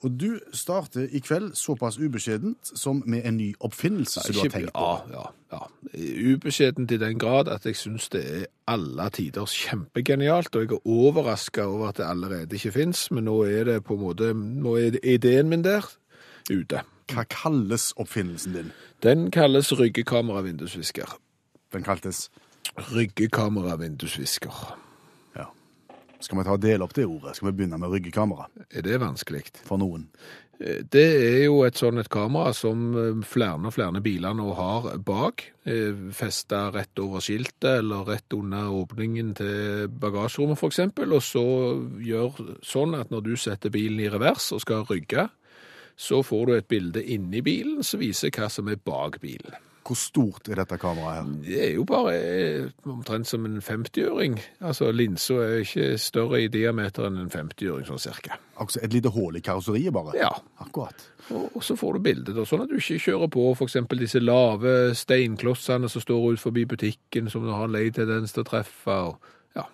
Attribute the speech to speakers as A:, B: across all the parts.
A: Og du starter i kveld såpass ubeskjedent som med en ny oppfinnelse som du har tenkt på.
B: Ja, ja, ja. Ubeskjedent i den grad at jeg syns det er alle tiders kjempegenialt, og jeg er overraska over at det allerede ikke fins, men nå er det på en måte Nå er ideen min der ute.
A: Hva kalles oppfinnelsen din?
B: Den kalles ryggekamera-vindusvisker.
A: Den kaltes
B: Ryggekamera-vindusvisker.
A: Skal vi ta og dele opp det ordet? Skal vi begynne med ryggekamera
B: Er det vanskelig?
A: for noen?
B: Eh, Det er jo et sånn et kamera som eh, flere og flere biler nå har bak, eh, festa rett over skiltet eller rett under åpningen til bagasjerommet f.eks., og så gjør sånn at når du setter bilen i revers og skal rygge, så får du et bilde inni bilen som viser hva som er bak bilen.
A: Hvor stort er dette kameraet her?
B: Det er jo bare eh, omtrent som en 50-øring. Altså linsa er ikke større i diameter enn en 50-øring sånn cirka.
A: Altså et lite hull i karosseriet, bare?
B: Ja,
A: Akkurat.
B: Og, og så får du bildet, da, sånn at du ikke kjører på f.eks. disse lave steinklossene som står ut forbi butikken, som du har en lei tendens til å treffe. Og, ja.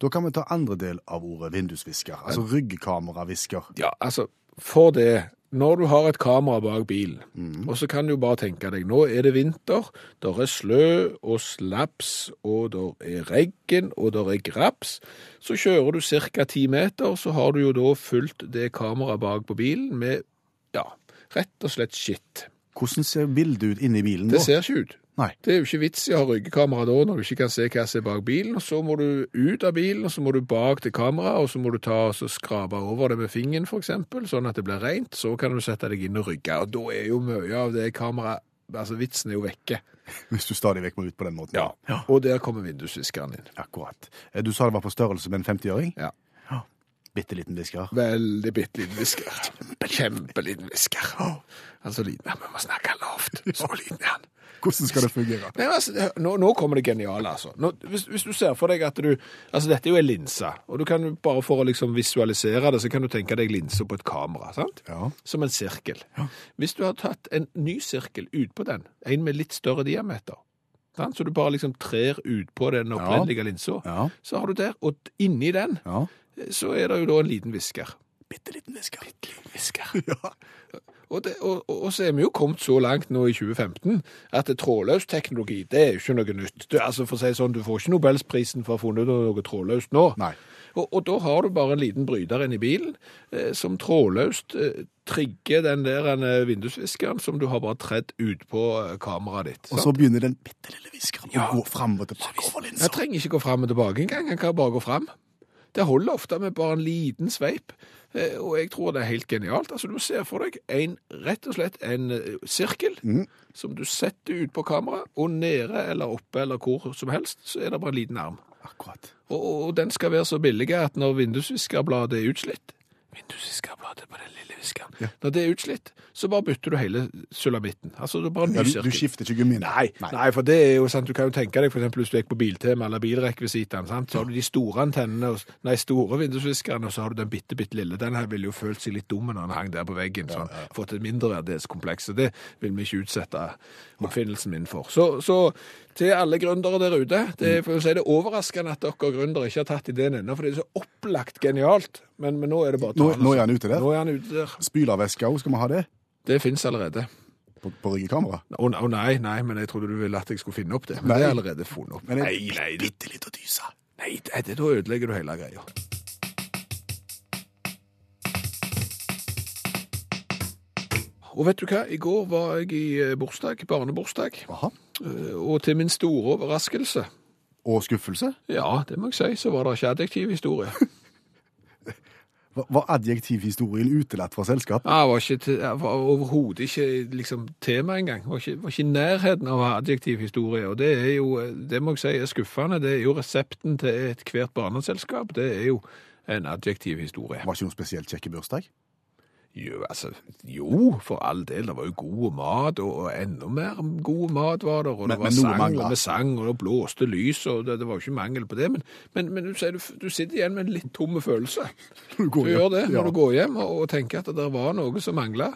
A: Da kan vi ta andre del av ordet vindusvisker. Altså ryggkameravisker.
B: ja, altså, for det Når du har et kamera bak bilen, og så kan du bare tenke deg nå er det vinter, der er slø og slaps, og der er regn, og der er graps, så kjører du ca. ti meter, så har du jo da fulgt det kameraet bak på bilen med ja, rett og slett skitt.
A: Hvordan ser bildet ut inni bilen da?
B: Det ser ikke ut.
A: Nei.
B: Det er jo ikke vits i å ha ryggekamera da, når du ikke kan se hva som er bak bilen. og Så må du ut av bilen, og så må du bak til kameraet, og så må du ta og skrape over det med fingeren, eksempel, sånn at det blir rent. Så kan du sette deg inn og rygge. Og da er jo mye av det kameraet Altså, vitsen er jo vekke.
A: Hvis du stadig vekk må ut på den måten.
B: Ja, Og der kommer vindusviskeren inn.
A: Akkurat. Eh, Du sa det var på størrelse med en 50-øring?
B: Ja.
A: Bitte liten visker.
B: Veldig bitte liten hvisker. Kjempeliten visker. Altså liten. Ja, Vi må snakke lavt. Så liten er han.
A: Hvordan skal det fungere?
B: Nei, altså, nå, nå kommer det geniale, altså. Nå, hvis, hvis du ser for deg at du Altså, dette er jo ei linse, og du kan bare for å liksom visualisere det, så kan du tenke deg linsa på et kamera, sant?
A: Ja.
B: Som en sirkel. Hvis du har tatt en ny sirkel ut på den, en med litt større diameter, sant? så du bare liksom trer ut på den opprinnelige linsa,
A: Ja.
B: så har du der, og inni den,
A: Ja.
B: Så er det jo da en liten visker.
A: Bitte liten visker.
B: Visker.
A: Ja.
B: Og, det, og, og så er vi jo kommet så langt nå i 2015 at trådløs teknologi, det er jo ikke noe nytt. Du, altså for å si sånn, du får ikke Nobelsprisen for å ha funnet noe trådløst nå.
A: Nei.
B: Og, og da har du bare en liten bryter inni bilen eh, som trådløst eh, trigger den der eh, vindusviskeren som du har bare tredd ut på eh, kameraet ditt.
A: Og
B: sant?
A: så begynner den bitte lille viskeren
B: Ja.
A: å gå fram og tilbake over linsa.
B: trenger ikke gå fram og tilbake engang, den kan bare gå fram. Det holder ofte med bare en liten sveip, eh, og jeg tror det er helt genialt. Altså, du ser for deg en, rett og slett en sirkel sirkel som du setter ut på kamera, og nede eller oppe eller hvor som helst, så er det bare en liten arm.
A: Akkurat.
B: Og, og den skal være så billig at når vindusviskerbladet er utslitt, vindusviskerbladet viskeren, når det er utslitt, så bare bytter du hele sulamitten. Altså, er bare
A: Ja, du, du skifter ikke gummien?
B: Nei, nei. for det er jo sant, du kan jo tenke deg eksempel hvis du gikk på Biltema eller bilrekvisitene, sant? så har du de store antennene, nei, store vindusviskerne, og så har du den bitte, bitte lille. Den her ville jo følt seg litt dum når den hang der på veggen, så han fått et mindreverdighetskompleks, og det vil vi ikke utsette oppfinnelsen min for. Så, så til alle gründere der ute, det er, for å si det er overraskende at dere gründere ikke har tatt ideen ennå, for det er så opplagt genialt, men, men nå er det bare
A: Nå, nå er
B: altså.
A: han ute der.
B: Nå er han ute der.
A: Spylervæske òg, skal vi ha det?
B: Det finnes allerede.
A: På, på ryggekamera?
B: Å oh, nei, nei, men jeg trodde du ville at jeg skulle finne opp det. Men
A: Nei.
B: det er allerede funnet opp.
A: Men
B: nei,
A: en
B: nei, det,
A: bitte litt å dyse.
B: nei, det, det, da ødelegger du hele greia. Og vet du hva, i går var jeg i eh, bursdag, barnebursdag,
A: Aha.
B: Eh, og til min store overraskelse,
A: Og skuffelse?
B: ja, det må jeg si, så var det ikke adjektivhistorie.
A: Var- adjektivhistorien utelatt fra selskapet?
B: Ja, var, ikke var overhodet ikke liksom, tema engang. Var ikke, var ikke nærheten av adjektivhistorie. Og det er jo, det må jeg si er skuffende. Det er jo resepten til ethvert barneselskap. Det er jo en adjektiv historie.
A: Var ikke noen spesielt kjekk bursdag?
B: Jo, altså, jo, for all del. Det var jo god mat, og, og enda mer god mat var det. Og det var sang,
A: manglet.
B: og vi sang, og det blåste lys, og det, det var jo ikke mangel på det. Men, men, men du, du, du sitter igjen med en litt tomme følelse.
A: Du
B: Du gjør det når
A: Ja.
B: du går hjem og, og tenker at det var noe som mangla.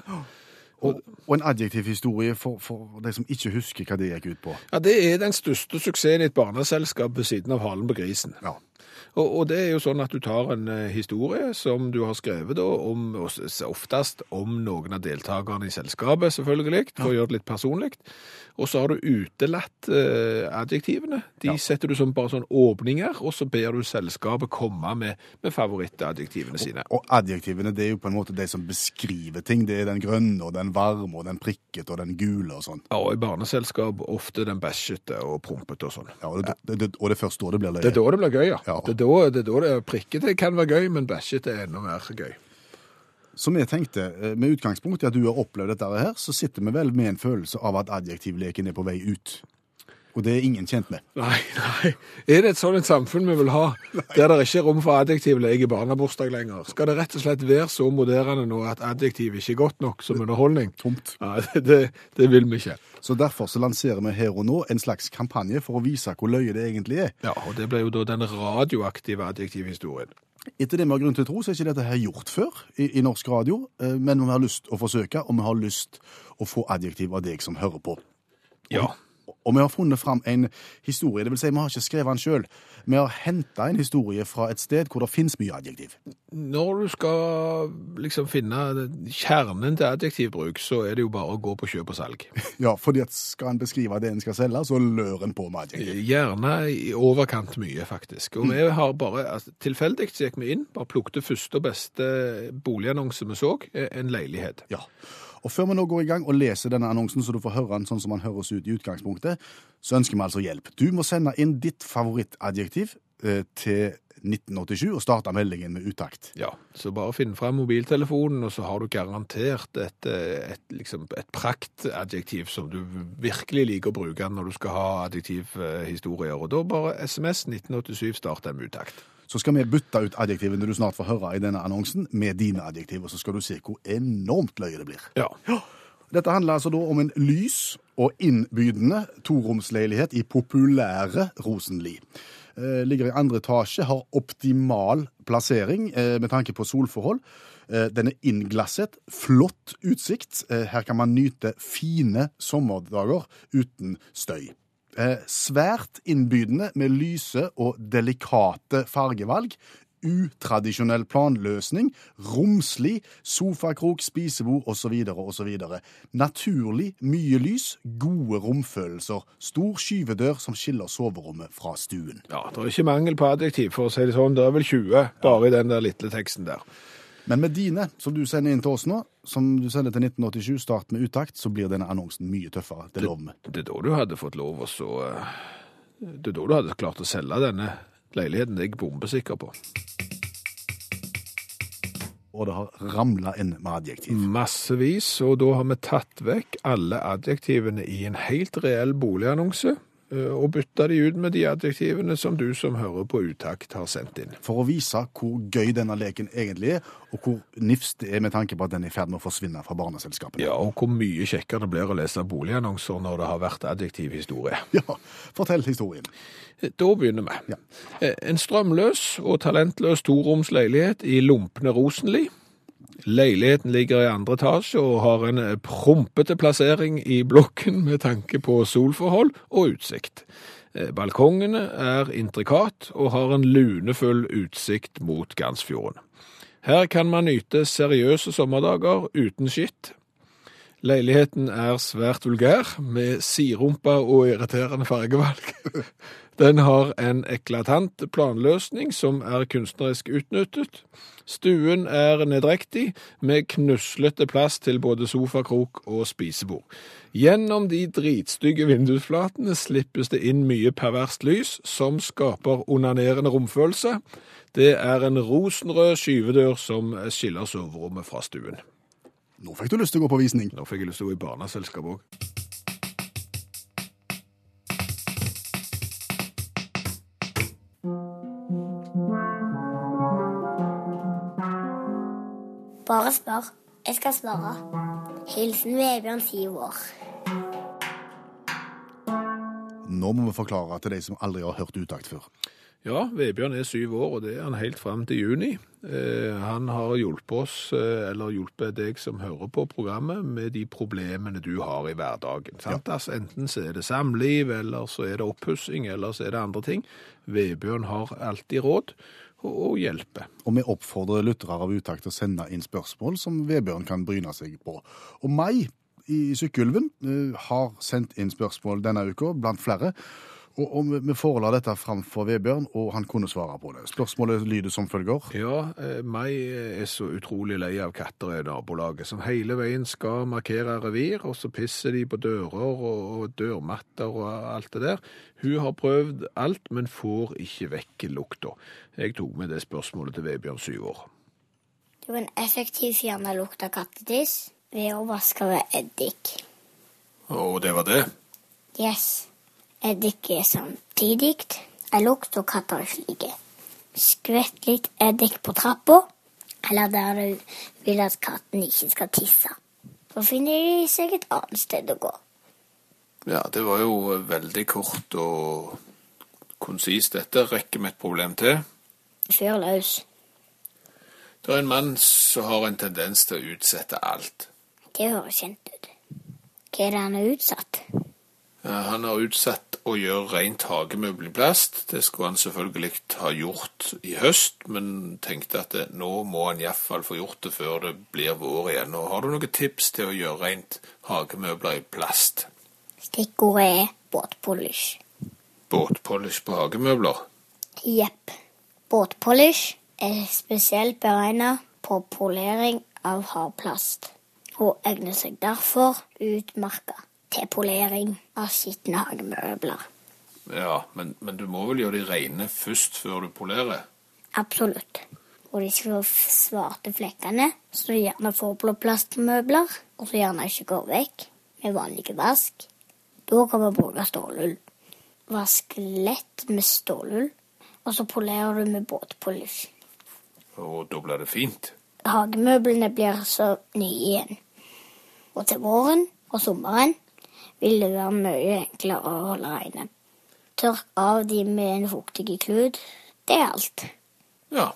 A: Og, og en adjektiv historie for, for de som ikke husker hva det gikk ut på.
B: Ja, det er den største suksessen i et barneselskap ved siden av halen på grisen.
A: Ja.
B: Og, og det er jo sånn at du tar en eh, historie som du har skrevet da, om, oftest om noen av deltakerne i selskapet, selvfølgelig, for å gjøre det litt personlig. Og så har du utelatt eh, adjektivene. De
A: Ja.
B: setter du som bare sånn åpninger, og så ber du selskapet komme med, med favorittadjektivene sine.
A: Og adjektivene det er jo på en måte de som beskriver ting. Det er den grønne og den varme og den prikket og den gule og sånn.
B: Ja, og i barneselskap ofte den bæsjete og prompete og sånn.
A: Ja, og, det, det, det, og det er først da det blir løye.
B: Det er da det blir gøy, ja.
A: Ja.
B: Det, er da, det det prikkete kan være gøy, men bæsjete er enda mer gøy.
A: Som jeg tenkte, eh, med utgangspunkt i at du har opplevd dette her, så sitter vi vel med en følelse av at adjektivleken er på vei ut. Og det er ingen kjent med.
B: Nei, nei. Er det et sånt samfunn vi vil ha, der det ikke er rom for adjektivlek i barnebursdag lenger? Skal det rett og slett være så moderne nå at adjektiv ikke er godt nok som underholdning?
A: Tomt.
B: Nei, det, det vil vi ikke.
A: Så derfor så lanserer vi her og nå en slags kampanje for å vise hvor løye det egentlig er.
B: Ja, og det ble jo da den radioaktive adjektivhistorien.
A: Etter det vi har grunn til å tro, så er ikke dette her gjort før i, i norsk radio, eh, men vi har lyst å forsøke, og vi har lyst å få adjektiv av deg som hører på.
B: Ja.
A: Og vi har funnet fram en historie, det vil si vi har ikke skrevet den sjøl. Vi har henta en historie fra et sted hvor det finnes mye adjektiv.
B: Når du skal liksom finne kjernen til adjektivbruk, så er det jo bare å gå på kjøp og salg.
A: Ja, fordi at skal en beskrive det en skal selge, så lør en på med adjektiv.
B: Gjerne i overkant mye, faktisk. Og vi har bare, altså, tilfeldig så gikk vi inn, bare plukket første og beste boligannonse vi så, eh, en leilighet.
A: Ja. Og før vi nå går i gang og leser denne annonsen, så du får høre den sånn som den høres ut i utgangspunktet, så ønsker vi altså hjelp. Du må sende inn ditt favorittadjektiv eh, til 1987 og starte meldingen med utakt.
B: Ja, så bare finn frem mobiltelefonen, og så har du garantert et, eh, et, liksom, et praktadjektiv som du virkelig liker å bruke når du skal ha adjektivhistorier. Og da bare SMS 1987 start med utakt.
A: Så skal vi bytte ut adjektivene du snart får høre i denne annonsen, med dine adjektiver, så skal du se hvor enormt løye det blir.
B: Ja.
A: Dette handler altså da om en lys og innbydende toromsleilighet i populære Rosenli. Eh, ligger i andre etasje, har optimal plassering eh, med tanke på solforhold. Eh, den er innglasset, flott utsikt. Her kan man nyte fine sommerdager uten støy. Eh, svært innbydende med lyse og delikate fargevalg. Utradisjonell planløsning, romslig, sofakrok, spisebord osv. osv. Naturlig mye lys, gode romfølelser. Stor skyvedør som skiller soverommet fra stuen.
B: ja, det er ikke mangel på adjektiv, for å si det sånn. Det er vel 20 bare i den der lille teksten der.
A: Men med dine, som du sender inn til oss nå, som du sender til 1987, start med utakt, så blir denne annonsen mye tøffere. Det lover vi.
B: Det er da du hadde fått lov å så eh, Det er da du hadde klart å selge denne leiligheten. Det er jeg bombesikker på.
A: Og det har ramla inn med adjektiv.
B: Massevis, og da har vi tatt vekk alle adjektivene i en helt reell boligannonse, og bytte de ut med de adjektivene som du som hører på utakt har sendt inn.
A: For å vise hvor gøy denne leken egentlig er, og hvor nifst det er med tanke på at den er i ferd med å forsvinne fra barneselskapene.
B: Ja, og hvor mye kjekkere det blir å lese boligannonser når det har vært adjektivhistorie.
A: Ja, fortell historien.
B: Da begynner vi.
A: Ja.
B: Eh, En strømløs og talentløs toroms leilighet i lumpne Rosenli. Leiligheten ligger i andre etasje og har en prompete plassering i blokken med tanke på solforhold og utsikt. Eh, Balkongene er intrikat og har en lunefull utsikt mot Gansfjorden. Her kan man nyte seriøse sommerdager uten skitt. Leiligheten er svært vulgær, med siderumpa og irriterende fargevalg. Den har en eklatant planløsning som er kunstnerisk utnyttet. Stuen er nedrektig, med knuslete plass til både sofakrok og spisebord. Gjennom de dritstygge vindusflatene slippes det inn mye perverst lys, som skaper onanerende romfølelse. Det er en rosenrød skyvedør som skiller soverommet fra stuen.
A: Nå fikk du lyst til å gå på visning.
B: Nå fikk jeg lyst til å gå i barneselskap òg.
C: Bare spør. Jeg skal svare. Hilsen Vebjørn, syv år.
A: Nå må vi forklare til de som aldri har hørt utakt før.
B: Ja, Vebjørn er syv år, og det er han helt fram til juni. Eh, han har hjulpet oss, eh, eller hjulpet deg som hører på programmet, med de problemene du har i hverdagen. Sant? Altså, enten så er det samliv, eller så er det oppussing, eller så er det andre ting. Vebjørn har alltid råd og, hjelpe.
A: Og vi oppfordrer lyttere av utakt til å sende inn spørsmål som Vebjørn kan bryne seg på. Og meg i Sykkylven eh, har sendt inn spørsmål denne uka, blant flere. Og, og vi- forela dette framfor Vebjørn, og han kunne svare på det. Spørsmålet lyder som følger.
B: Ja, eh, meg er så utrolig lei av katter i nabolaget, som hele veien skal markere revir, og så pisser de på dører og, og dørmatter og alt det der. Hun har prøvd alt, men får ikke vekk lukta. Jeg tok med det spørsmålet til Vebjørn syv år.
C: Du kan effektivt fjerne lukt av kattetiss ved å vaske ved eddik.
B: Og det var det?
C: Yes. Eddik er samtidig Jeg lukt som katter slike. Skvett litt eddik på trappa, eller der du vil at katten ikke skal tisse. Så finner de seg et annet sted å gå.
B: Ja, det var jo veldig kort og konsist dette. Rekker vi et problem til?
C: Fyr løs.
B: Det er en mann som har en tendens til å utsette alt.
C: Det høres kjent ut. Hva er det han har utsatt?
B: Ja, Han har utsatt å gjøre rent hagemøbel i plast. Det skulle han selvfølgelig ha gjort i høst, men tenkte at det, nå må han iallfall få gjort det før det blir vår igjen. Og har du noen tips til å gjøre rent hagemøbler i plast?
C: Stikkordet er båtpolish.
B: Båtpolish på hagemøbler?
C: Jepp. Båtpolish er spesielt beregnet på polering av hardplast, og egner seg derfor utmerka til polering av skitne hagemøbler.
B: Ja, men, men du må vel gjøre de rene først før du polerer?
C: Absolutt. Og de skal få svarte flekkene, så du gjerne får blåplastmøbler, og så gjerne ikke går vekk med vanlig vask, da kan man bruke stålull. Vask lett med stålull, og så polerer du med båtpolish.
B: Og da blir det fint?
C: Hagemøblene blir så nye igjen. Og til våren og sommeren vil det være mye enklere å holde reine. Tørk av de med en fuktig klut. Det er alt.
B: Ja.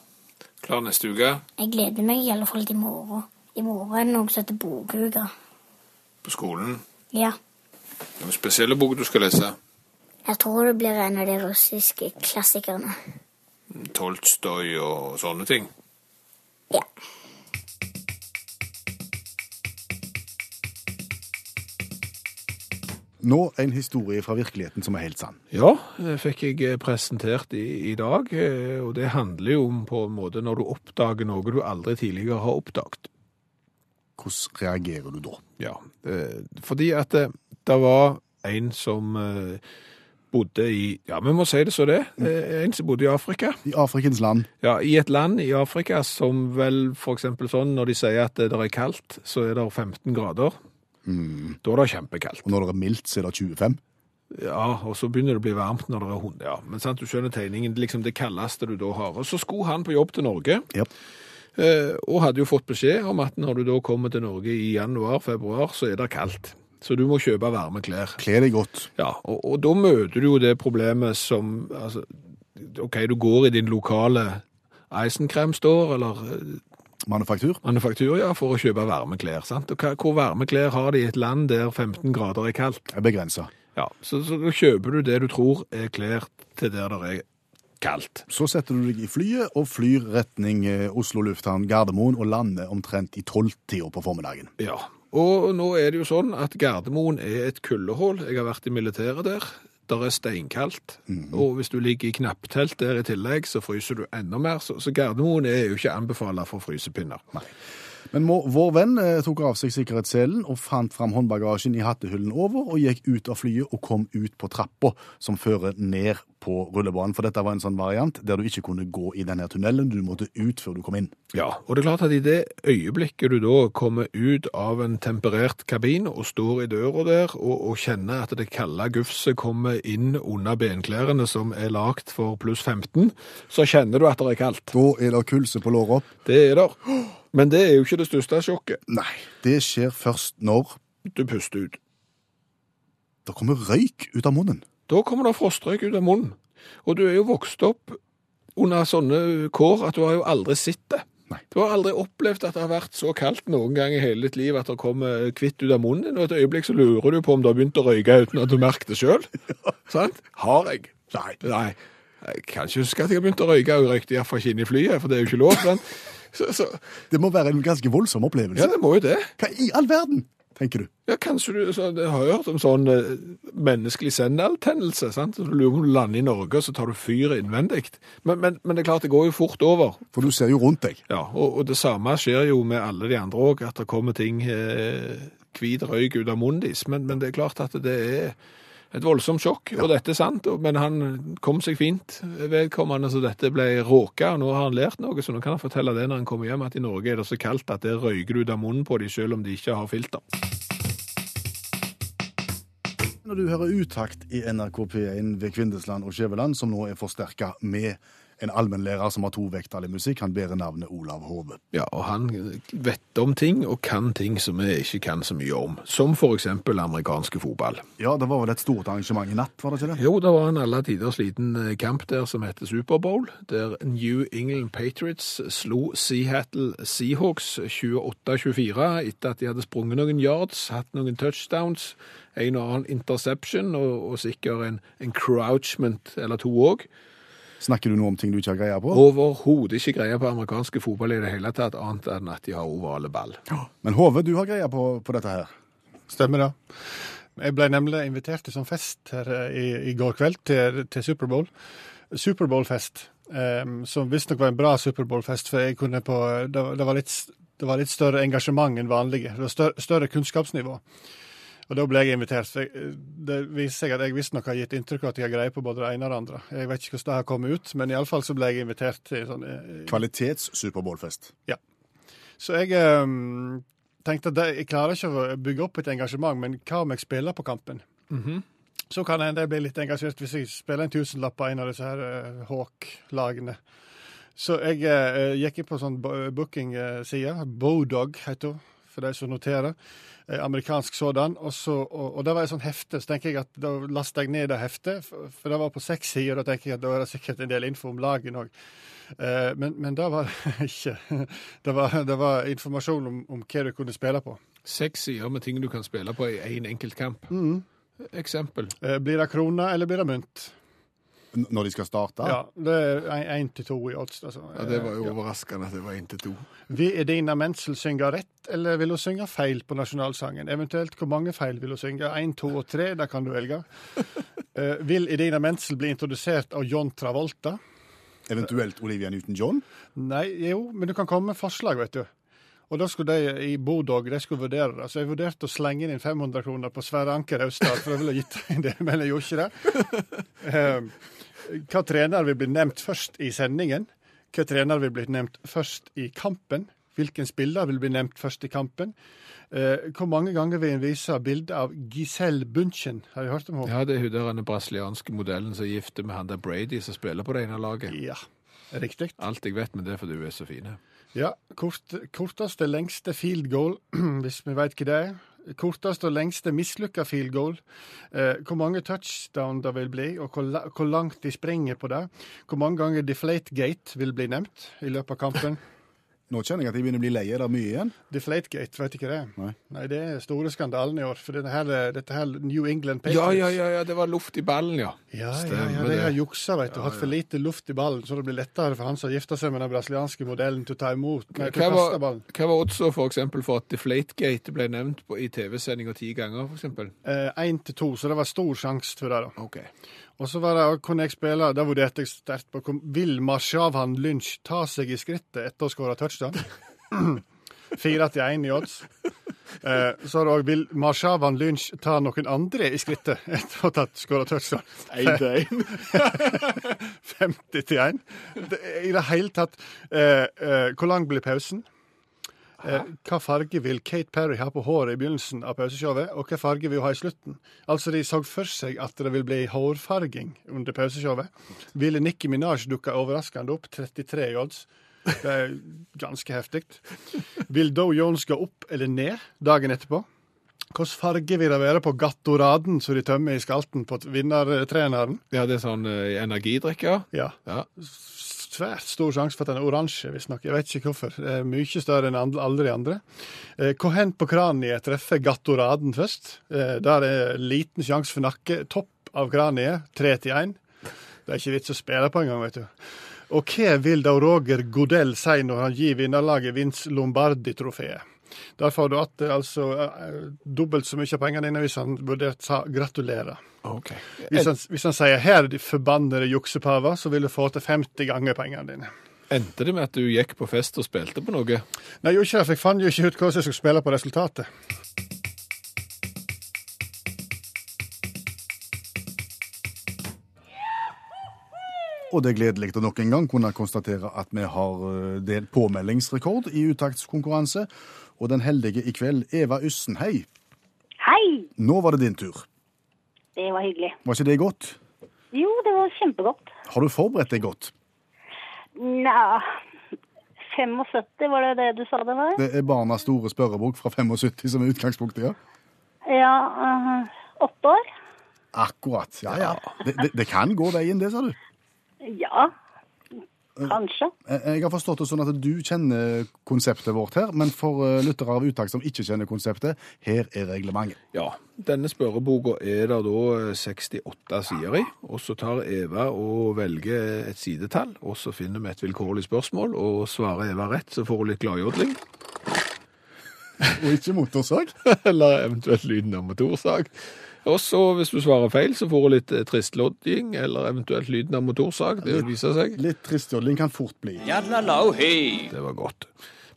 B: Klar neste uke
C: Jeg gleder meg i alle fall til i morgen. I morgen er det noe som heter bokuke.
B: på skolen.
C: Ja,
B: Noen spesielle bok du skal lese?
C: jeg tror det blir en av de russiske klassikerne.
B: Tolstoy og sånne ting.
C: Ja.
A: Nå en historie fra virkeligheten som er helt sann.
B: Ja, det fikk jeg eh, presentert i, i dag, eh, og det handler jo om på en måte når du oppdager noe du aldri tidligere har oppdaget.
A: Hvordan reagerer du da?
B: Ja, eh, fordi at det, det var en som bodde i, ja, vi må si det så det, eh, en som bodde i Afrika.
A: I Afrikens land
B: Ja, i et land i Afrika som vel eksempel sånn, når de sier at det er kaldt, så er det 15 grader. Da er det kjempekaldt.
A: Og når det er mildt, så er det 25.
B: Ja, og så begynner det å bli varmt når det er hund. Ja, men sant, du skjønner tegningen, liksom det kaldeste du da har. Og så skulle han på jobb til Norge,
A: Ja.
B: eh, og hadde jo fått beskjed om at når du da kommer til Norge i januar, februar, så er det kaldt. Så du må kjøpe varme klær.
A: Kle deg godt.
B: Ja, og, og da møter du jo det problemet som, altså, ok, du går i din lokale Eisenkrem store, eller eh,
A: Manufaktur.
B: manufaktur, ja, for å kjøpe varme klær, sant? Og hva, hvor varme klær har de i et land der 15 grader er kaldt?
A: Er begrensa.
B: Ja, så, så kjøper du det du tror er klær til der det er kaldt.
A: Så setter du deg i flyet og flyr retning eh, Oslo lufthavn Gardermoen og lander omtrent i tolvtida på formiddagen.
B: Ja, og nå er det jo sånn at Gardermoen er et kuldehull. Jeg har vært i militæret der. Der er steinkaldt, og hvis du ligger i knapptelt der i tillegg, så fryser du enda mer. Så, så Gardermoen er jo ikke anbefalt for frysepinner.
A: Men vår venn eh, tok av seg sikkerhetsselen og fant fram håndbagasjen i hattehyllen over, og gikk ut av flyet og kom ut på trappa som fører ned på rullebanen. For dette var en sånn variant der du ikke kunne gå i denne tunnelen, du måtte ut før du kom inn.
B: Ja, og det er klart at i det øyeblikket du da kommer ut av en temperert kabin og står i døra der og, og kjenner at det kalde gufset kommer inn under benklærne som er lagt for pluss 15, så kjenner du at det er kaldt.
A: Da er det kulse på låra.
B: Det er der. Men det er jo ikke det største sjokket.
A: Nei, det skjer først når
B: Du puster ut.
A: det kommer røyk ut av munnen.
B: Da kommer det frostrøyk ut av munnen. Og du er jo vokst opp under sånne kår at du har jo aldri sett det.
A: Nei.
B: Du har aldri opplevd at det har vært så kaldt noen gang i hele ditt liv at det kommer kvitt ut av munnen og et øyeblikk så lurer du på om du har begynt å røyke uten at du merker det sjøl. Sant? Har jeg? Nei. Nei. Jeg kan ikke huske at jeg har begynt å røyke, og jeg røykte iallfall ikke inn i flyet, for det er jo ikke lov. Sant? Så, så,
A: Det må være en ganske voldsom opplevelse.
B: ja, det må jo det.
A: Hva i all verden, tenker du?
B: Ja, kanskje du så, har hørt om sånn eh, menneskelig sendeltennelse, sant? Så du lurer om du lander i Norge, og så tar du fyr innvendig. Men, men, men det er klart, det går jo fort over.
A: For du ser jo rundt deg.
B: Ja, og, og det samme skjer jo med alle de andre òg, at det kommer ting eh, hvit røyk ut av munnen deres. Men, men det er klart at det er et voldsomt sjokk, og dette er sant. Men han kom seg fint, vedkommende, så dette ble råka. og Nå har han lært noe, så nå kan han fortelle det når han kommer hjem, at i Norge er det så kaldt at det røyker ut av munnen på dem, selv om de ikke har filter.
A: Når du hører utakt i NRK P1 ved Kvindesland og Skjæveland, som nå er forsterka med en allmennlærer som har tovektig musikk, han bærer navnet Olav Hove.
B: Ja, og han vet om ting og kan ting som vi ikke kan så mye om. Som eksempel amerikanske fotball.
A: Ja, det var vel et stort arrangement i natt, var det ikke det?
B: Jo, det var en alle tiders liten eh, kamp der som heter Superbowl, der New England Patriots slo Seattle Seahawks 28-24 etter at de hadde sprunget noen yards, hatt noen touchdowns, en og annen interception og, og sikkert en crouchment eller to òg.
A: Snakker du nå om ting du ikke har greie på?
B: Overhodet ikke greie på amerikanske fotball i det hele tatt, annet enn at de har ovale ball.
A: Men Hove, du har greie på, på dette her.
D: Stemmer det. Jeg ble nemlig invitert til sånn fest her eh, i, i går kveld, til, til Superbowl. Superbowl-fest, um, som visstnok var en bra Superbowl-fest, for jeg kunne på, det, det, var litt, det var litt større engasjement enn vanlige. Det var større, større kunnskapsnivå. Og da ble jeg invitert. For jeg, det viser seg at jeg visstnok har gitt inntrykk av at jeg har greie på både det ene og det andre. Jeg vet ikke hvordan det har kommet ut, men iallfall så ble jeg invitert til sånn eh,
A: Kvalitets-superbowlfest.
D: Så jeg um, tenkte at det, jeg klarer ikke å bygge opp et engasjement, men hva om jeg spiller på kampen? Så kan det hende jeg blir litt engasjert hvis jeg spiller en tusenlapp på en av disse her uh, Hawk-lagene. Så jeg uh, gikk inn på sånn booking-side. Bodog heter hun, for de som noterer. Eh, amerikansk sådan. Og, så, og, og det var et sånt hefte, så tenker jeg at da laster jeg ned det heftet, for, for det var på seks sider. og Da tenker jeg at da er det sikkert en del info om laget òg. Eh, men, men det var det ikke. Det var, det var informasjon om, om hva du kunne spille på.
B: Seks sider med ting du kan spille på i én enkelt kamp. Eksempel.
D: Eh, blir det kroner, eller blir det mynt?
A: Når de skal starte?
D: Ja, det er én til to i odds. Altså.
B: Ja, Det var jo
D: Eh,
B: overraskende at det var én til to.
D: Vil Edina Menzel synge rett, eller vil hun synge feil på nasjonalsangen? Eventuelt hvor mange feil vil hun synge? Én, to og tre, det kan du velge. uh, vil Edina Menzel bli introdusert av John Travolta?
A: Eventuelt Olivia Newton-John?
D: Nei, jo, men du kan komme med forslag, vet du. Og da skulle de i Bodog de skulle vurdere det. Så jeg vurderte å slenge inn 500 kroner på Sverre Anker Austad, for jeg ville gitt en del, men jeg gjorde ikke det. Eh, hva trener vil bli nevnt først i sendingen? Hva trener vil bli nevnt først i kampen? Hvilken spiller vil bli nevnt først i kampen? Eh, hvor mange ganger vil en vise bilde av Giselle Bunchen? Har du hørt om henne?
B: Ja, det er hun der den brasilianske modellen som er gift med han der Brady som spiller på det ene laget.
D: Ja, riktig.
B: Alt jeg vet, men det fordi hun er så fine.
D: Ja, kort, korteste, lengste field goal, hvis vi veit hva det er. Korteste og lengste mislykka field goal. Eh, hvor mange touchdown det vil bli, og hvor, hvor langt de springer på det. Hvor mange ganger deflate gate vil bli nevnt i løpet av kampen.
A: Nå kjenner jeg at jeg begynner å bli lei. Er det mye igjen?
D: Deflategate, vet ikke det Nei.
A: Nei.
D: det er store skandalen i år. For dette her, dette her New England Patriots
B: Ja, ja, ja, ja, det var luft i ballen, ja.
D: Ja, ja,
B: det
D: ja, de har juksa, vet du. Hatt for lite luft i ballen, så det blir lettere for han som har gifta seg med den brasilianske modellen, til å ta imot Nei, til
B: Hva var,
D: ballen.
B: hva var oddsa for eksempel for at Deflategate ble nevnt på, i TV-sendinga ti ganger, for eksempel?
D: Én til to, så det var stor sjanse for det. da.
B: Ok.
D: Og så var det, kunne jeg spille, da vurderte jeg sterkt på Vil Marshavan Lynch ta seg i skrittet etter å skåre touchdown? Fire til én i odds. Eh, så er det òg Vil Marshavan Lynch ta noen andre i skrittet etter å ha tatt skåra touchdown?
B: Én til én.
D: 50 til 1. I det hele tatt eh, eh, Hvor lang blir pausen? Eh, hva farge vil Kate Perry ha på håret i begynnelsen av pauseshowet, og hva farge vil hun ha i slutten? Altså, De så for seg at det vil bli hårfarging under pauseshowet. Ville Nikki Minaj dukke overraskende opp? 33 i odds. Det er ganske heftig. Vil Doe Jones gå opp eller ned dagen etterpå? Hvilken farge vil det være på gattoraden som de tømmer i skalten på vinnertreneren?
B: Ja, det er sånn energidrikk, energidrikker.
D: Ja.
B: Ja.
D: Svært stor sjanse for at den er oransje, visstnok. Jeg vet ikke hvorfor. Det er mye større enn alle de andre. Eh, Hvor hen på kraniet treffer gattoraden først? Eh, Der er liten sjanse for nakke. Topp av kraniet, tre til én. Det er ikke vits å spille på engang, vet du. Og hva vil da Roger Godell si når han gir vinnerlaget Vince Lombardi-trofeet? Der får du att altså eh, dobbelt så mye av pengene dine hvis han vurdert sa gratulerer.
B: Ok.
D: Hvis han, hvis han sier 'her, de forbannede juksepaver', så vil du få til 50 ganger pengene dine.
B: Endte det med at du gikk på fest og spilte på noe?
D: Nei, jeg gjorde ikke det, for jeg fant jo ikke ut hvordan jeg skulle spille på resultatet.
A: Og det er gledelig å nok en gang kunne konstatere at vi har eh, delt påmeldingsrekord i uttaktskonkurranse. Og den heldige i kveld, Eva Yssen, hei.
E: Hei!
A: Nå var det din tur.
E: Det var hyggelig.
A: Var ikke det godt?
E: Jo, det var kjempegodt.
A: Har du forberedt deg godt?
E: Nja 75, var det det du sa det var?
A: Det er barnas store spørrebok fra 75 som er utgangspunktet, ja?
E: Ja, øh, åtte år?
A: Akkurat. Ja, ja. Det, det, det kan gå veien, det, sa du.
E: Ja, kanskje.
A: Eh, Jeg har forstått det sånn at du kjenner konseptet vårt her, men for eh, lyttere av uttak som ikke kjenner konseptet, her er reglementet.
B: Ja. Denne spørreboka er det da eh, 68 sider i, og så tar Eva og velger et sidetall, og så finner vi et vilkårlig spørsmål, og svarer Eva rett, så får hun litt gladjodling,
A: Og ikke motorsag.
B: eller eventuelt lyden av motorsag. Og så, hvis du svarer feil, så får du litt eh, tristlodding, eller eventuelt lyden av motorsag. Det vil vise seg.
A: Litt tristjodling kan fort bli.
B: Det var godt.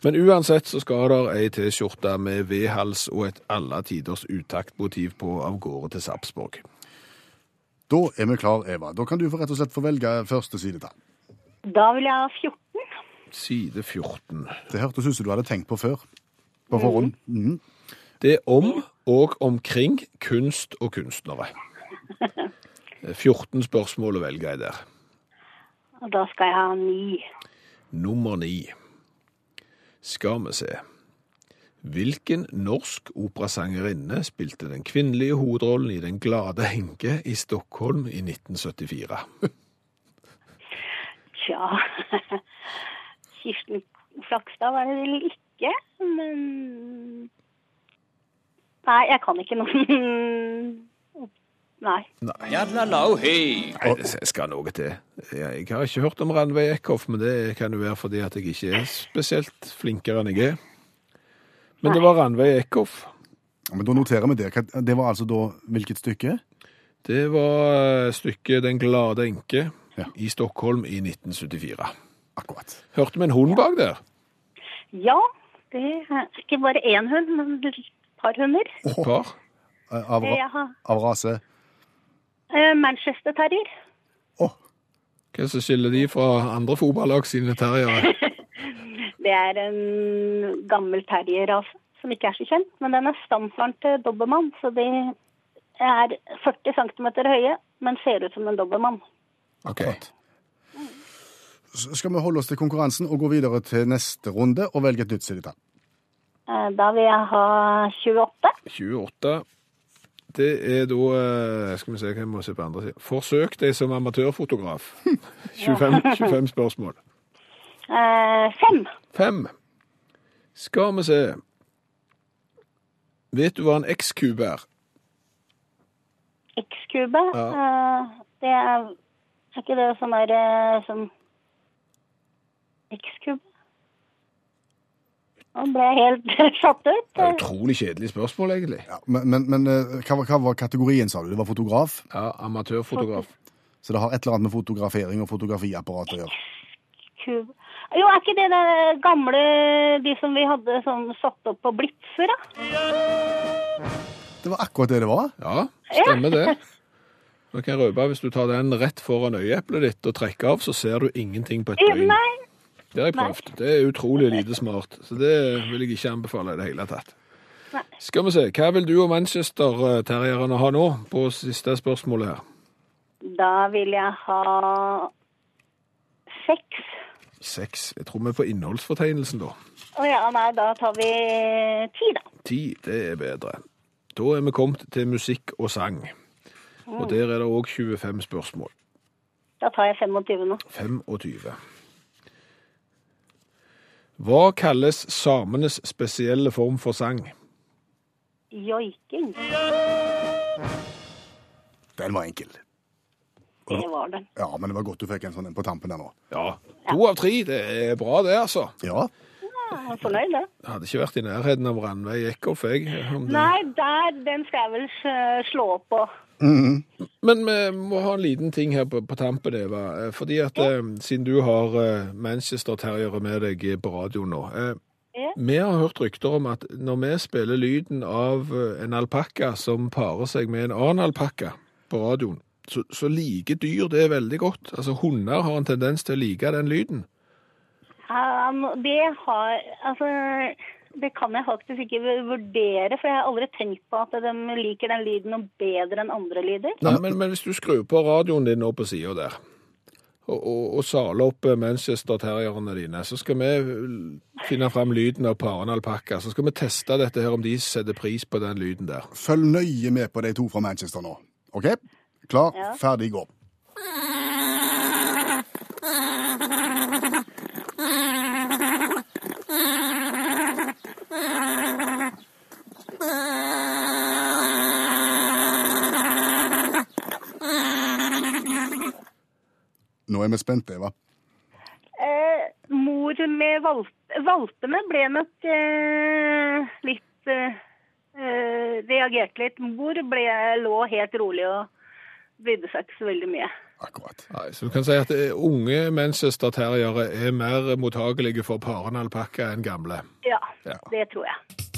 B: Men uansett så skal der ei T-skjorte med V-hals og et alle tiders utaktmotiv på av gårde til Sarpsborg.
A: Da er vi klar, Eva. Da kan du rett og slett få velge første sidetall.
E: Da vil jeg ha 14.
B: Side 14.
A: Det hørtes ut som du hadde tenkt på før. På forhånd. Mhm.
B: Det er om og omkring kunst og kunstnere. 14 spørsmål å velge i der.
E: Og da skal jeg ha 9.
B: Nummer 9. Skal vi se. Hvilken norsk operasangerinne spilte den kvinnelige hovedrollen i Den glade enke i Stockholm i 1974?
E: Tja Kirsten Flakstad var det vel ikke, men Nei, jeg kan ikke noen Nei.
B: Nei, det skal noe til. Jeg har ikke hørt om Ranveig Eckhoff, men det kan jo være fordi at jeg ikke er spesielt flinkere enn jeg er. Men det var Ranveig Eckhoff.
A: Ja, Men da noterer vi det. Det var altså da hvilket stykke?
B: Det var eh, stykket Den glade enke
A: Ja.
B: i Stockholm i 1974.
A: Akkurat.
B: Hørte vi en hund bak der?
E: Ja, det er ikke bare én hund, men par hunder.
B: Et par?
A: Eh, Av,
E: Jeg
A: av rase?
E: eh, Manchester Terrier.
A: Oh.
B: Hva som skiller de fra andre fotballag sine terriere?
E: Det er en gammel terrierrase som ikke er så kjent, men den er stamfaren til dobbermann. så de er 40 cm høye, men ser ut som en dobbermann.
A: Okay. Så skal vi holde oss til konkurransen og gå videre til neste runde og velge et nytt sidetall.
E: Eh, Da vil jeg ha 28.
B: 28. Det er da eh, Skal vi se hva jeg må se på andre siden. Forsøk deg som amatørfotograf. 25, 25 spørsmål.
E: Eh, Fem.
B: Fem. Skal vi se Vet du hva en X-kube er?
E: X-kube.
B: Ja.
E: Eh, Det er er ikke det som er som X-kube? Nå ble helt satt ut.
B: Det er utrolig kjedelig spørsmål, egentlig.
A: Ja, men men, men eh, hva, var- hva var kategorien, sa du? Det var fotograf?
B: Ja, amatørfotograf.
A: Så det har et eller annet med fotografering og fotografiapparat å gjøre?
E: Jo, er ikke det det gamle De som vi hadde sånn satt opp på blitzer, da?
A: Det var akkurat det det var.
B: Ja, stemmer det. Nå kan jeg røpe, Hvis du tar den rett foran øyeeplet ditt og trekker av, så ser du ingenting på et døgn.
E: Nei.
B: Det har jeg prøvd. Det er utrolig lite smart. Så det vil jeg ikke anbefale i det hele tatt.
E: Nei.
B: Skal vi se, hva vil du og Manchester-terrierne ha nå på siste spørsmålet her?
E: Da vil jeg ha seks.
B: Seks. Jeg tror vi er på innholdsfortegnelsen, da.
E: Å ja, nei, da tar vi ti, da.
B: Ti, det er bedre. Da er vi kommet til musikk og sang. Og der er det òg 25 spørsmål.
E: Da tar jeg 25 nå.
B: 25. Hva kalles samenes spesielle form for sang?
E: Joiking.
A: Den var enkel.
E: Det var den.
A: Ja, men det var godt du fikk en sånn en på tampen der nå.
B: Ja, to av tre. Det er bra, det, altså.
A: Ja,
E: Ja, fornøyd, det.
B: Jeg hadde ikke vært i nærheten av Ranveig Eckhoff, jeg. om det-
E: Nei, der, den skal jeg vel eh, slå opp
B: Men vi må ha en liten ting her på, på tampen, Eva. Eh, Fordi at eh, siden du har eh, Manchester-terriere med deg på radioen nå eh,
E: Ja.
B: Vi har hørt rykter om at når vi spiller lyden av eh, en alpakka som parer seg med en annen alpakka på radioen, så, så liker dyr det veldig godt. Altså Hunder har en tendens til å like den lyden.
E: Um, det har Altså, det kan jeg faktisk ikke vurdere, for jeg har aldri tenkt på at de liker den lyden noe bedre enn andre lyder.
B: Nei, men, men hvis du skrur på radioen din nå på sida der, og, og, og saler opp eh, Manchester-terrierne dine, så skal vi eh, finne fram lyden av paren alpakka. Så skal vi teste dette her, om de setter pris på den lyden der.
A: følg nøye med på de to fra Manchester nå. OK? Klar,
E: Ja.
A: ferdig, gå. Nå er vi spente, Eva.
E: Eh, mor med valp valpene ble nok eh, litt eh, eh, Reagerte litt. Mor ble, lå helt rolig og brydde seg ikke så veldig mye.
A: Akkurat.
B: Nei, så du kan si at eh, unge Manchester-terriere er mer mottagelige for paren alpakka enn gamle.
E: Ja,
B: Ja.
E: det tror jeg.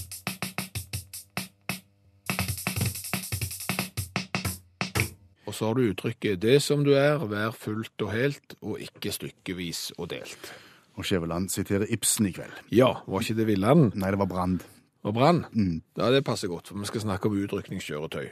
B: Og så har du uttrykket 'det som du er, vær fullt og helt, og ikke stykkevis og delt'.
A: Og Skjæveland siterer Ibsen i kveld.
B: Ja, var ikke det Villand
A: Nei, det var Brand.
B: og Brann? Ja, det passer godt, for vi skal snakke om utrykningskjøretøy.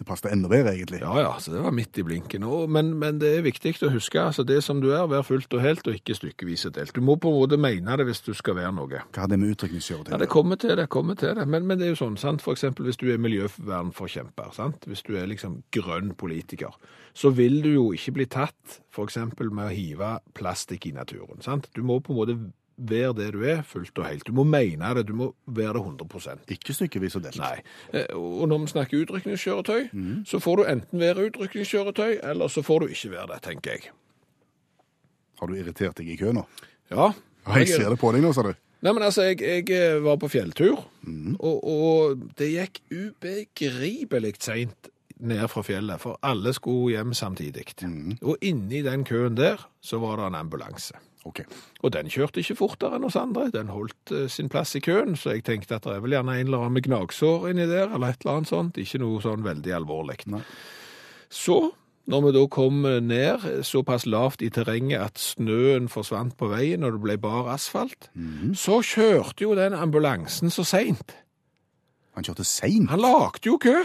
A: Det passet enda bedre, egentlig.
B: Ja, ja, så det var midt i blinken. Og, men, men det er viktig å huske, altså det som du er, vær fullt og helt, og ikke stykkevis og delt. Du må på en måte mene det hvis du skal være noe.
A: Hva har det med utrykningskjøretøy
B: Ja, det kommer til det, kommer til det. Men, men det er jo sånn, sant? Eksempel hvis du er miljøvernforkjemper, sant? Hvis du er liksom grønn politiker, så vil du jo ikke bli tatt eksempel med å hive plastikk i naturen, sant? Du må på en måte være det du er, fullt og helt. Du må mene det, du må være det 100
A: Ikke stykkevis og delt.
B: Nei. Eh, Og når vi snakker utrykningskjøretøy, så får du enten være utrykningskjøretøy, eller så får du ikke være det, tenker jeg.
A: Har du irritert deg i kø nå?
B: Ja.
A: Jeg, jeg ser det på deg nå, sa du.
B: Nei, men altså, jeg, jeg eh, var på fjelltur, og, og det gikk ubegripelig seint ned fra fjellet, for alle skulle hjem samtidig. Og inni den køen der, så var det en ambulanse.
A: OK.
B: Og den kjørte ikke fortere enn oss andre, den holdt eh, sin plass i køen, så jeg tenkte at det er vel gjerne en eller annen med gnagsår inni der, eller et eller annet sånt, ikke noe sånn veldig alvorlig. Så, når vi da kom ned såpass lavt i terrenget at snøen forsvant på veien og det ble bar asfalt, så kjørte jo den ambulansen så seint.
A: Han kjørte seint.
B: Han lagde jo kø.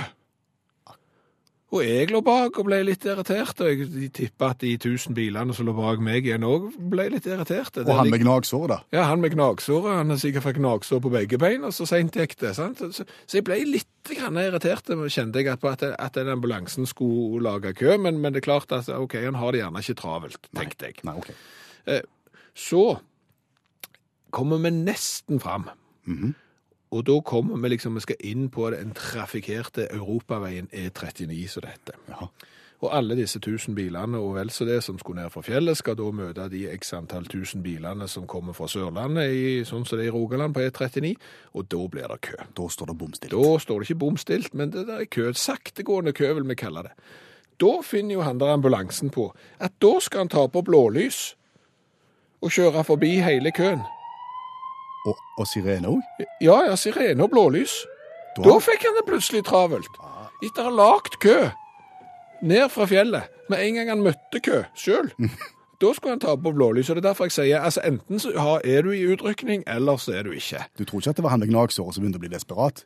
B: Og jeg lå bak og ble litt irritert, og jeg tipper at de tusen bilene som lå bak meg igjen òg ble litt irriterte.
A: Og han med gnagsår, da.
B: Ja, han med gnagsår, han har sikkert fått gnagsår på begge bein, og så seint gikk det. sant? Så, så jeg ble litt grann irritert, kjente jeg, på at, at den ambulansen skulle lage kø, men, men det er klart at ok, han har det gjerne ikke travelt, tenkte jeg.
A: Nei, OK.
B: Så kommer vi nesten fram. Og da kommer vi liksom, vi skal inn på den trafikkerte europaveien E39, som det heter.
A: Ja.
B: Og alle disse tusen bilene og vel så det som skulle ned fra fjellet, skal da møte de x antall tusen bilene som kommer fra Sørlandet, i, sånn som det er i Rogaland på E39, og da blir det kø.
A: Da står det bom stille.
B: Da står det ikke bom stilt, men det der er kø. Saktegående kø, vil vi kalle det. Da finner jo han der ambulansen på at da skal han ta på blålys og kjøre forbi hele køen.
A: Og, og sirene òg?
B: Ja, ja, sirene og blålys. Da fikk han det plutselig travelt. Etter å ha lagt kø ned fra fjellet med en gang han møtte kø sjøl. Da skulle han ta på blålys. og det er derfor jeg sier altså enten så er du i utrykning, eller så er du ikke.
A: Du tror ikke at det var han med gnagsåret som begynte å bli desperat?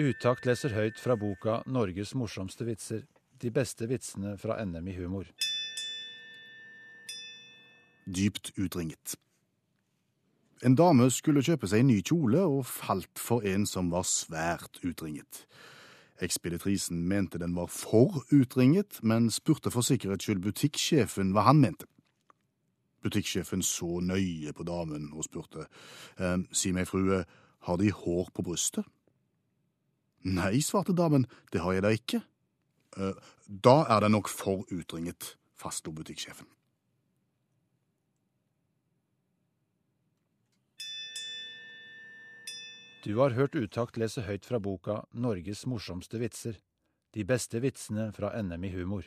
F: Utakt leser høyt fra boka 'Norges morsomste vitser'. De beste vitsene fra NM i humor.
A: Dypt utringet. En dame skulle kjøpe seg en ny kjole og falt for en som var svært utringet. Ekspeditrisen mente den var for utringet, men spurte for sikkerhets skyld butikksjefen hva han mente. Butikksjefen så nøye på damen og spurte, ehm, si meg, frue, har De hår på brystet? Nei, svarte damen, det har jeg da ikke. «Eh, Da er den nok for utringet, fastslo butikksjefen.
F: Du har hørt Utakt lese høyt fra boka Norges morsomste vitser. De beste vitsene fra NM i humor.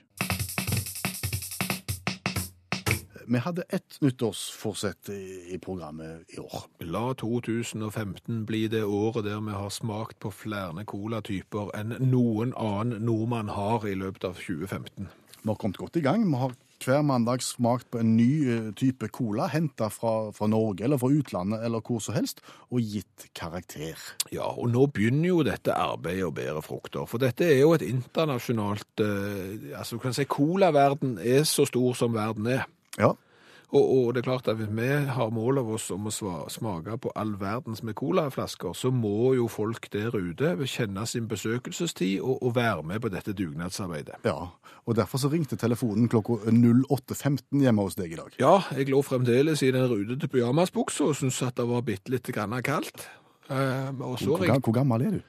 A: Vi hadde ett nyttårsforsett i, i programmet i år.
B: La 2015 bli det året der vi har smakt på flere colatyper enn noen annen nordmann har i løpet av 2015.
A: Vi har kommet godt i gang. Vi har hver mandag smakt på en ny eh, type cola, henta fra, fra Norge eller fra utlandet eller hvor som helst, og gitt karakter.
B: Ja, og nå begynner jo dette arbeidet å bære frukter. For dette er jo et internasjonalt eh, Altså, du kan si colaverden er så stor som verden er.
A: Ja,
B: Og, og det er klart at hvis vi har mål av oss om å smake på all verdens med colaflasker, så må jo folk der ute kjenne sin besøkelsestid og, og være med på dette dugnadsarbeidet.
A: ja. Og derfor så ringte telefonen klokka 08.15 hjemme hos deg i dag.
B: Ja, jeg lå fremdeles i den rudete pyjamasbuksa og syntes at det var bitte litt grann kaldt. Eh, og så
A: Hvor, hvor gammel er du?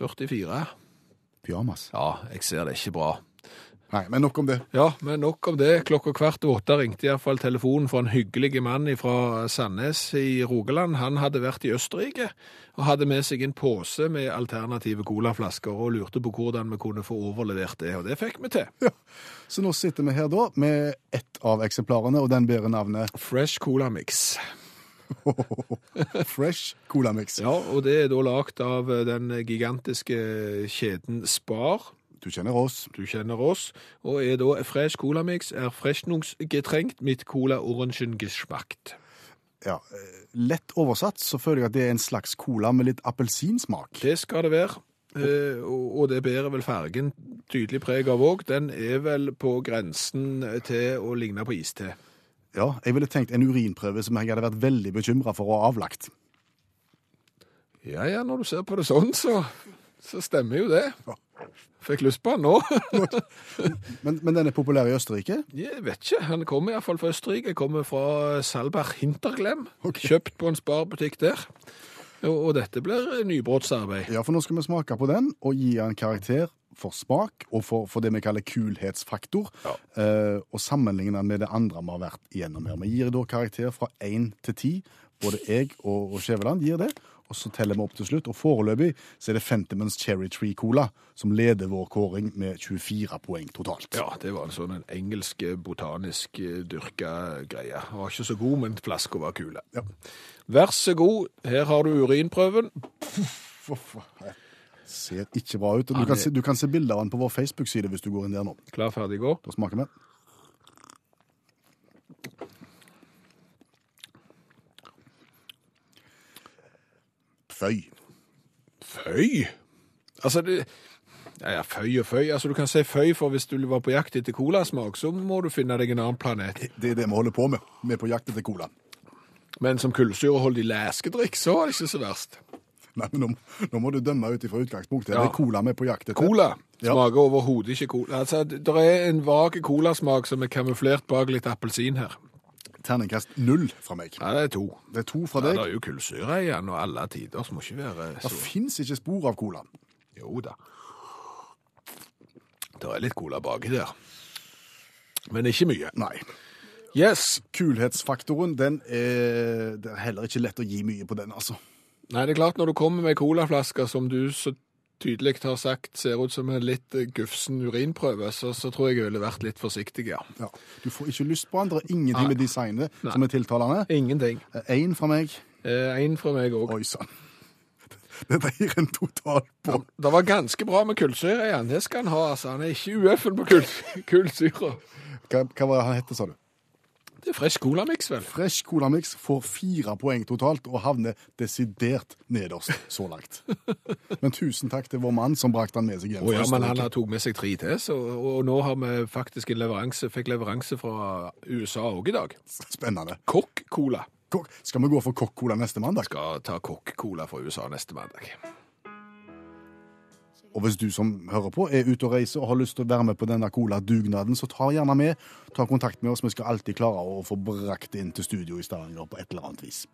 B: 44.
A: Pyjamas.
B: Ja, jeg ser det ikke bra.
A: Nei, men nok om det.
B: Ja, men nok om det. Klokka kvart åtte ringte iallfall telefonen fra en hyggelig mann fra Sandnes i Rogaland. Han hadde vært i Østerrike og hadde med seg en pose med alternative colaflasker og lurte på hvordan vi kunne få overlevert det, og det fikk vi til. Ja.
A: Så nå sitter vi her da med ett av eksemplarene, og den bærer navnet
B: Fresh Cola Mix.
A: Fresh Cola Mix.
B: Ja, og det er da lagd av den gigantiske kjeden Spar.
A: Du kjenner oss.
B: Du kjenner oss, og er da Fresh Cola Mix er Freshnungsgetränkt mit Cola Orangen geschmackt.
A: Ja, eh, Lett oversatt så føler jeg at det er en slags cola med litt appelsinsmak.
B: Det skal det være. Eh, og og det bærer vel fargen tydelig preg av òg. Den er vel på grensen til å ligne på iste.
A: Ja, Jeg ville tenkt en urinprøve som jeg hadde vært veldig bekymra for å ha avlagt.
B: Ja ja, når du ser på det sånn, så, så stemmer jo det. Fikk lyst på den nå.
A: Men, men den er populær i Østerrike?
B: Jeg vet ikke. Den kommer iallfall fra Østerrike. Kommer fra Salberg Hinterglem. Kjøpt på en sparbutikk der. Og, og dette blir nybrottsarbeid.
A: Ja, for nå skal vi smake på den og gi den karakter for smak og for, for det vi kaller kulhetsfaktor,
B: Ja.
A: eh, og sammenligne den med det andre vi har vært igjennom her. Vi gir da karakter fra 1 til 10. Både jeg og, og Skjæveland gir det, og så teller vi opp til slutt. Og foreløpig så er det Fentimans Cherry Tree Cola som leder vår kåring med 24 poeng totalt.
B: Ja, det var en sånn en engelsk botanisk eh, dyrka greie. Den var ikke så god, men flaska var kule.
A: Ja.
B: Vær så god, her har du urinprøven.
A: Ser ikke bra ut. Du kan, se, du kan se bilder av den på vår Facebook-side hvis du går inn der nå.
B: Klar, ferdig, gå.
A: Da smaker vi. Føy.
B: Føy? Altså, det... Ja, ja, føy og føy. Altså, du kan si føy, for hvis du var på jakt etter colasmak, så må du finne deg en annen planet.
A: Det er det vi holder på med. Vi er på jakt etter cola.
B: Men som kullsyreholdig leskedrikk, så var det ikke så verst.
A: Nei, men nå, nå må du dømme ut ifra utgangspunktet.
B: Ja.
A: Det er cola vi er på jakt etter.
B: Cola
A: Ja.
B: smaker overhodet ikke cola. Altså, det er en vag colasmak som er kamuflert bak litt appelsin her.
A: Terningkast null fra meg.
B: Ja, det er to.
A: Det er to fra
B: deg. Nei,
A: det
B: er jo kullsyre igjen, og alle tider så må ikke være så...
A: Det fins ikke spor av cola.
B: Jo da. Det er litt cola baki der. Men ikke mye.
A: Nei.
B: Yes.
A: Kulhetsfaktoren, den er Det er heller ikke lett å gi mye på den, altså.
B: Nei, det er klart når du kommer med colaflasker som du så tydelig har sagt ser ut som en litt eh, gufsen urinprøve, så, så tror jeg jeg ville vært litt forsiktig, ja.
A: Ja. Du får ikke lyst på andre, ingenting
B: Nei.
A: med designet
B: Nei.
A: som er tiltalende.
B: Ingenting.
A: Én fra meg.
B: Eh, en fra meg òg.
A: Oi sann. Dette gir en total på
B: Det var ganske bra med kullsyre i han. Det skal han ha, altså. Han er ikke ueffen på kullsyra.
A: Hva, hva var det han hette, sa du?
B: Det er fresh cola-miks, vel?
A: Fresh Cola-mix får fire poeng totalt og havner desidert nederst så langt. Men tusen takk til vår mann som brakte han med seg hjem.
B: Oh, ja, men han har tok med seg tre til, så, og nå har vi faktisk en leveranse, fikk leveranse fra USA òg i dag.
A: Spennende.
B: Kokk-cola.
A: Kokk- Skal vi gå for Kokk-Cola neste mandag?
B: Skal ta kokk-cola fra USA neste mandag.
A: Og hvis du som hører på er ute og reiser og har lyst til å være med på denne cola-dugnaden, så ta gjerne med. Ta kontakt med oss. Vi skal alltid klare å få brakt det inn til studio i Stavanger på et eller annet vis.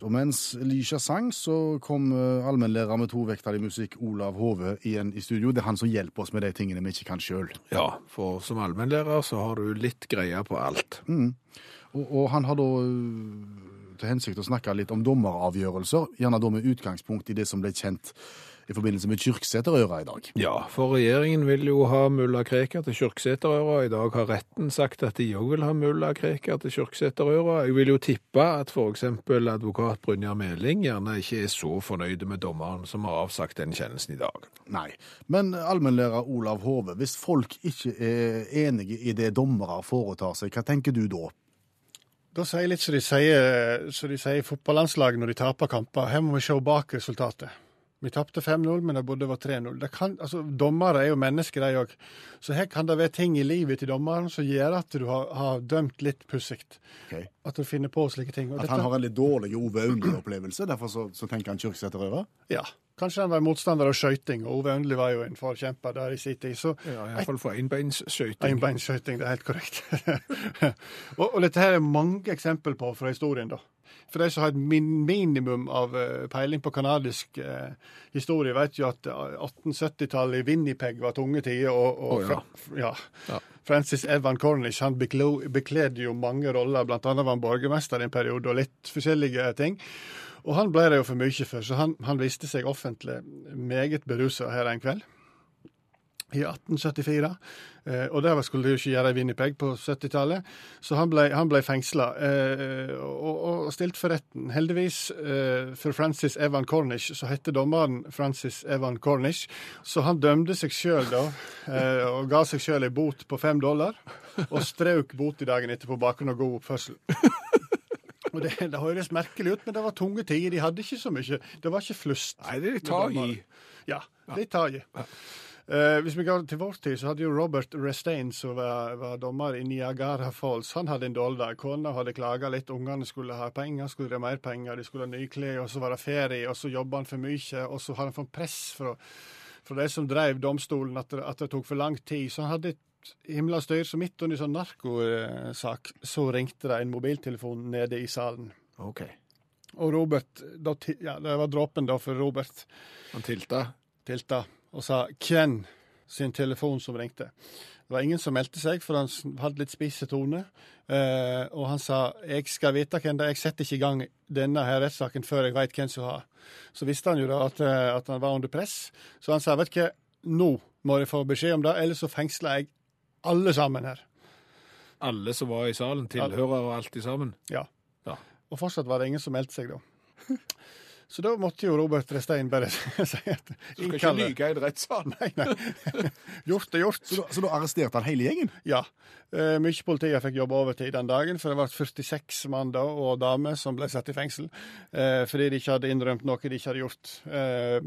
A: Og mens Lisha sang, så kom eh, allmennlærer med to vekter i musikk, Olav Hove, igjen i studio. Det er han som hjelper oss med de tingene vi ikke kan sjøl.
B: Ja, for som allmennlærer så har du litt greie på alt.
A: Og, og han har da øh, til hensikt å snakke litt om dommeravgjørelser, gjerne da med utgangspunkt i det som ble kjent i forbindelse med Kyrksæterøra i dag.
B: Ja, for regjeringen vil jo ha mulla Krekar til Kyrksæterøra. I dag har retten sagt at de òg vil ha mulla Krekar til Kyrksæterøra. Jeg vil jo tippe at f.eks. advokat Brynjar Meling gjerne ikke er så fornøyde med dommeren som har avsagt den kjennelsen i dag.
A: Nei. Men allmennlærer Olav Hove, hvis folk ikke er enige i det dommere foretar seg, hva tenker du da?
D: Da sier jeg litt som de sier, som de sier i fotballandslaget når de taper kamper. Her må vi se bak resultatet. Vi tapte 5-0, men det burde vært 3-0. Altså, dommere er jo mennesker, de òg. Så her kan det være ting i livet til dommeren som gjør at du har, har dømt litt pussig.
A: Okay.
D: At du finner på slike ting. Og
A: At han har en litt dårlig Ove Aune-opplevelse, derfor så, så tenker han Kyrksæterøra?
D: Ja. Kanskje han var motstander av skøyting, og Ove Øndli var jo en forkjemper der i sin tid. Så
B: Ja, Iallfall for enbeinsskøyting.
D: Einbeinsskøyting, det er helt korrekt. og, og dette her er mange eksempel på fra historien, da. For de som har et min minimum av uh, peiling på kanadisk uh, historie, vet jo at eh, 1870-tallet i Winnipeg var tunge tider. Og, og
B: oh, ja.
D: Fra, ja.
B: Ja.
D: Francis Evan Cornish han bekledde jo mange roller, annet var han borgermester i en periode, og litt forskjellige ting. Og han ble det jo for mye for, så han, han viste seg offentlig meget berusa her en kveld i 1874. Eh, og det skulle de jo ikke gjøre i Winnipeg på 70-tallet, så han ble, han ble fengsla eh, og, og stilt for retten. Heldigvis eh, for Francis Evan Cornish så hette dommeren Francis Evan Cornish, så han dømte seg sjøl da, eh, og ga seg sjøl ei bot på fem dollar, og strøk i etter på bakgrunn av god oppførsel. Og det, det høres merkelig ut, men det var tunge tider. De hadde ikke så mye. Det var ikke flust.
B: Nei, det er litt tak i.
D: Ja, litt tak i. Eh, hvis vi går til vår tid, så hadde jo Robert Restain, som var, var dommer i Niagara Falls, han hadde en dårlig dag. Kona hadde klaga litt, ungene skulle ha penger, skulle ha mer penger, de skulle ha nye klær, og så var det ferie, og så jobba han for mye, og så har han fått press fra, fra de som drev domstolen, at det, at det tok for lang tid. Så han hadde et himla styr. Så midt under sånn narkosak, så ringte det en mobiltelefon nede i salen.
B: OK.
D: Og Robert, da, ja, det var dråpen da for Robert.
B: Han tilta.
D: tilta og sa hvem sin telefon som ringte. Det var ingen som meldte seg, for han hadde litt spisse tone. Eh, og han sa jeg skal vite hvem det er, jeg setter ikke i gang denne her rettssaken før jeg vet hvem som har. Så visste han jo da at, eh, at han var under press, så han sa vet du hva, nå må jeg få beskjed om det, ellers så fengsler jeg alle sammen her.
B: Alle som var i salen, tilhører og alt sammen.
D: Ja.
B: Ja.
D: Og fortsatt var det ingen som meldte seg da. Så da måtte jo Robert Restein bare si at
B: Du skal ikke lyge i en rettssal.
D: Nei, nei. Gjort er gjort.
A: Så da, så da arresterte han hele gjengen?
D: Ja. Eh, mye politiet fikk jobbe overtid den dagen, for det ble 46 mann da, og damer som ble satt i fengsel eh, fordi de ikke hadde innrømt noe de ikke hadde gjort. Eh,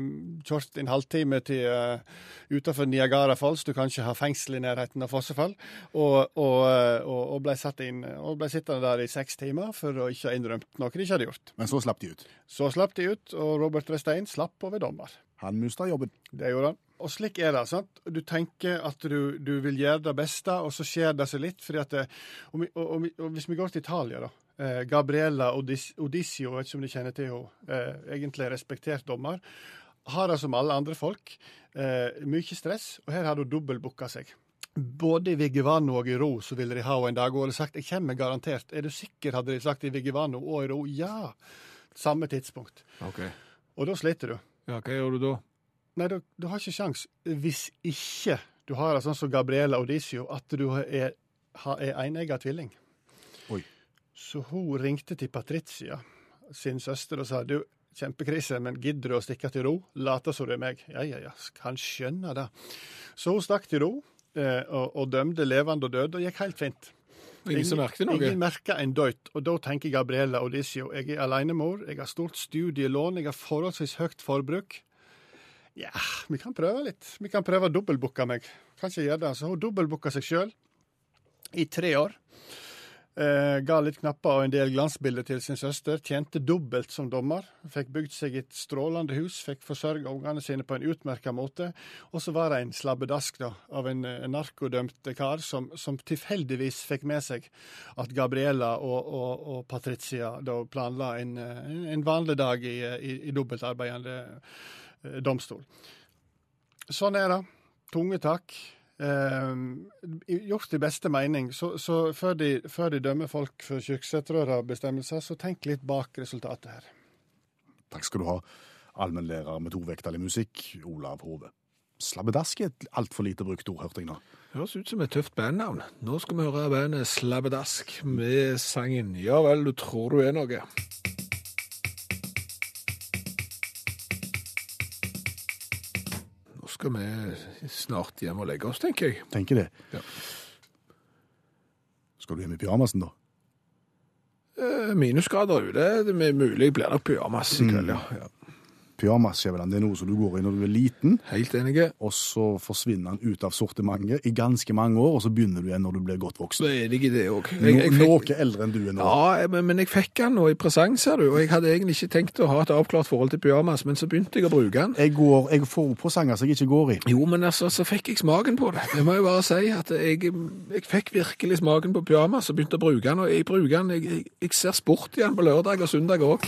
D: kjørt en halvtime til uh, utenfor Niagara Falls, du kan ikke ha fengsel i nærheten av fossefall, og, og, og, og ble satt inn, og ble sittende der i seks timer for å ikke ha innrømt noe de ikke hadde gjort.
A: Men så slapp de ut.
D: Så slapp de ut, og Robert Restein slapp over dommer.
A: Han mista jobben.
D: Det gjorde han. Og slik er det. sant? Du tenker at du, du vil gjøre det beste, og så skjer det seg litt. fordi at det, og, og, og, og Hvis vi går til Italia, da. Eh, Gabriella Odissio, vet ikke om du kjenner til henne, eh, egentlig respektert dommer. Har det som alle andre folk. Eh, mye stress, og her har hun dobbeltbooka seg. Både i Vigivano og i Ro så ville de ha henne en dag, og hadde sagt jeg kommer garantert. Er du sikker, hadde de sagt i Vigivano og i Ro. Ja! Samme tidspunkt.
B: Okay.
D: Og da sliter du.
B: Ja, hva gjør du da?
D: Nei, du, du har ikke sjans hvis ikke du har det sånn som Gabriella Odissio, at du er, er enegga tvilling.
A: Oi.
D: Så hun ringte til Patricia, sin søster, og sa du, Kjempekrise, men gidder du å stikke til ro? Late som det er meg. Ja, ja, ja, kan skjønne det. Så hun stakk til ro eh, og, og dømte levende og døde, og gikk helt fint.
B: Ingen som merket noe?
D: Ingen merka en døyt. Og da tenker Gabriella Odisio jeg er alenemor, jeg har stort studielån, jeg har forholdsvis høyt forbruk. Ja, vi kan prøve litt. Vi kan prøve å dobbeltbooke meg. Kan ikke gjøre det. Så hun dobbeltbooka seg sjøl i tre år. Eh, ga litt knapper og en del glansbilder til sin søster. Tjente dobbelt som dommer. Fikk bygd seg et strålende hus. Fikk forsørga ungene sine på en utmerka måte. Og så var det en slabbedask da, av en, en narkodømt kar som, som tilfeldigvis fikk med seg at Gabriella og, og, og Patricia da planla en, en, en vanlig dag i, i, i dobbeltarbeidende eh, domstol. Sånn er det. Tunge tak. Eh, gjort i beste mening. Så, så før, de, før de dømmer folk for kyrksæterøra-bestemmelser, så tenk litt bak resultatet her.
A: Takk skal du ha, allmennlærer med tovektig musikk, Olav Hove. Slabbedask er et altfor lite brukt ord, hørte jeg nå.
B: Høres ut som et tøft bandnavn. Nå skal vi høre bandet Slabbedask med sangen Ja vel, du tror du er noe. Skal vi snart hjem og legge oss, tenker jeg.
A: Tenker det.
B: Ja.
A: Skal du hjem i pyjamasen, da?
B: Eh, Minusgrader ute. Det er mulig blir nok pyjamas i kveld, mm. ja.
A: Pyjamas Skjæveland, det er noe som du går i når du er liten,
B: Helt enige.
A: og så forsvinner den ut av sortimentet i ganske mange år, og så begynner du igjen når du blir godt
B: Så
A: voksen.
B: er jeg i det òg.
A: Nå- Noe eldre enn du er nå.
B: Ja, men, men jeg fikk den nå i presang, ser du. Og jeg hadde egentlig ikke tenkt å ha et avklart forhold til pyjamas, men så begynte jeg å bruke den.
A: Jeg, går, jeg får på sanger som jeg ikke går i.
B: Jo, men altså, så fikk jeg smaken på det. Det må jeg bare si. at Jeg, jeg fikk virkelig smaken på pyjamas og begynte å bruke den. Og jeg bruker den, jeg, jeg, jeg ser sport i den på lørdag og søndag òg.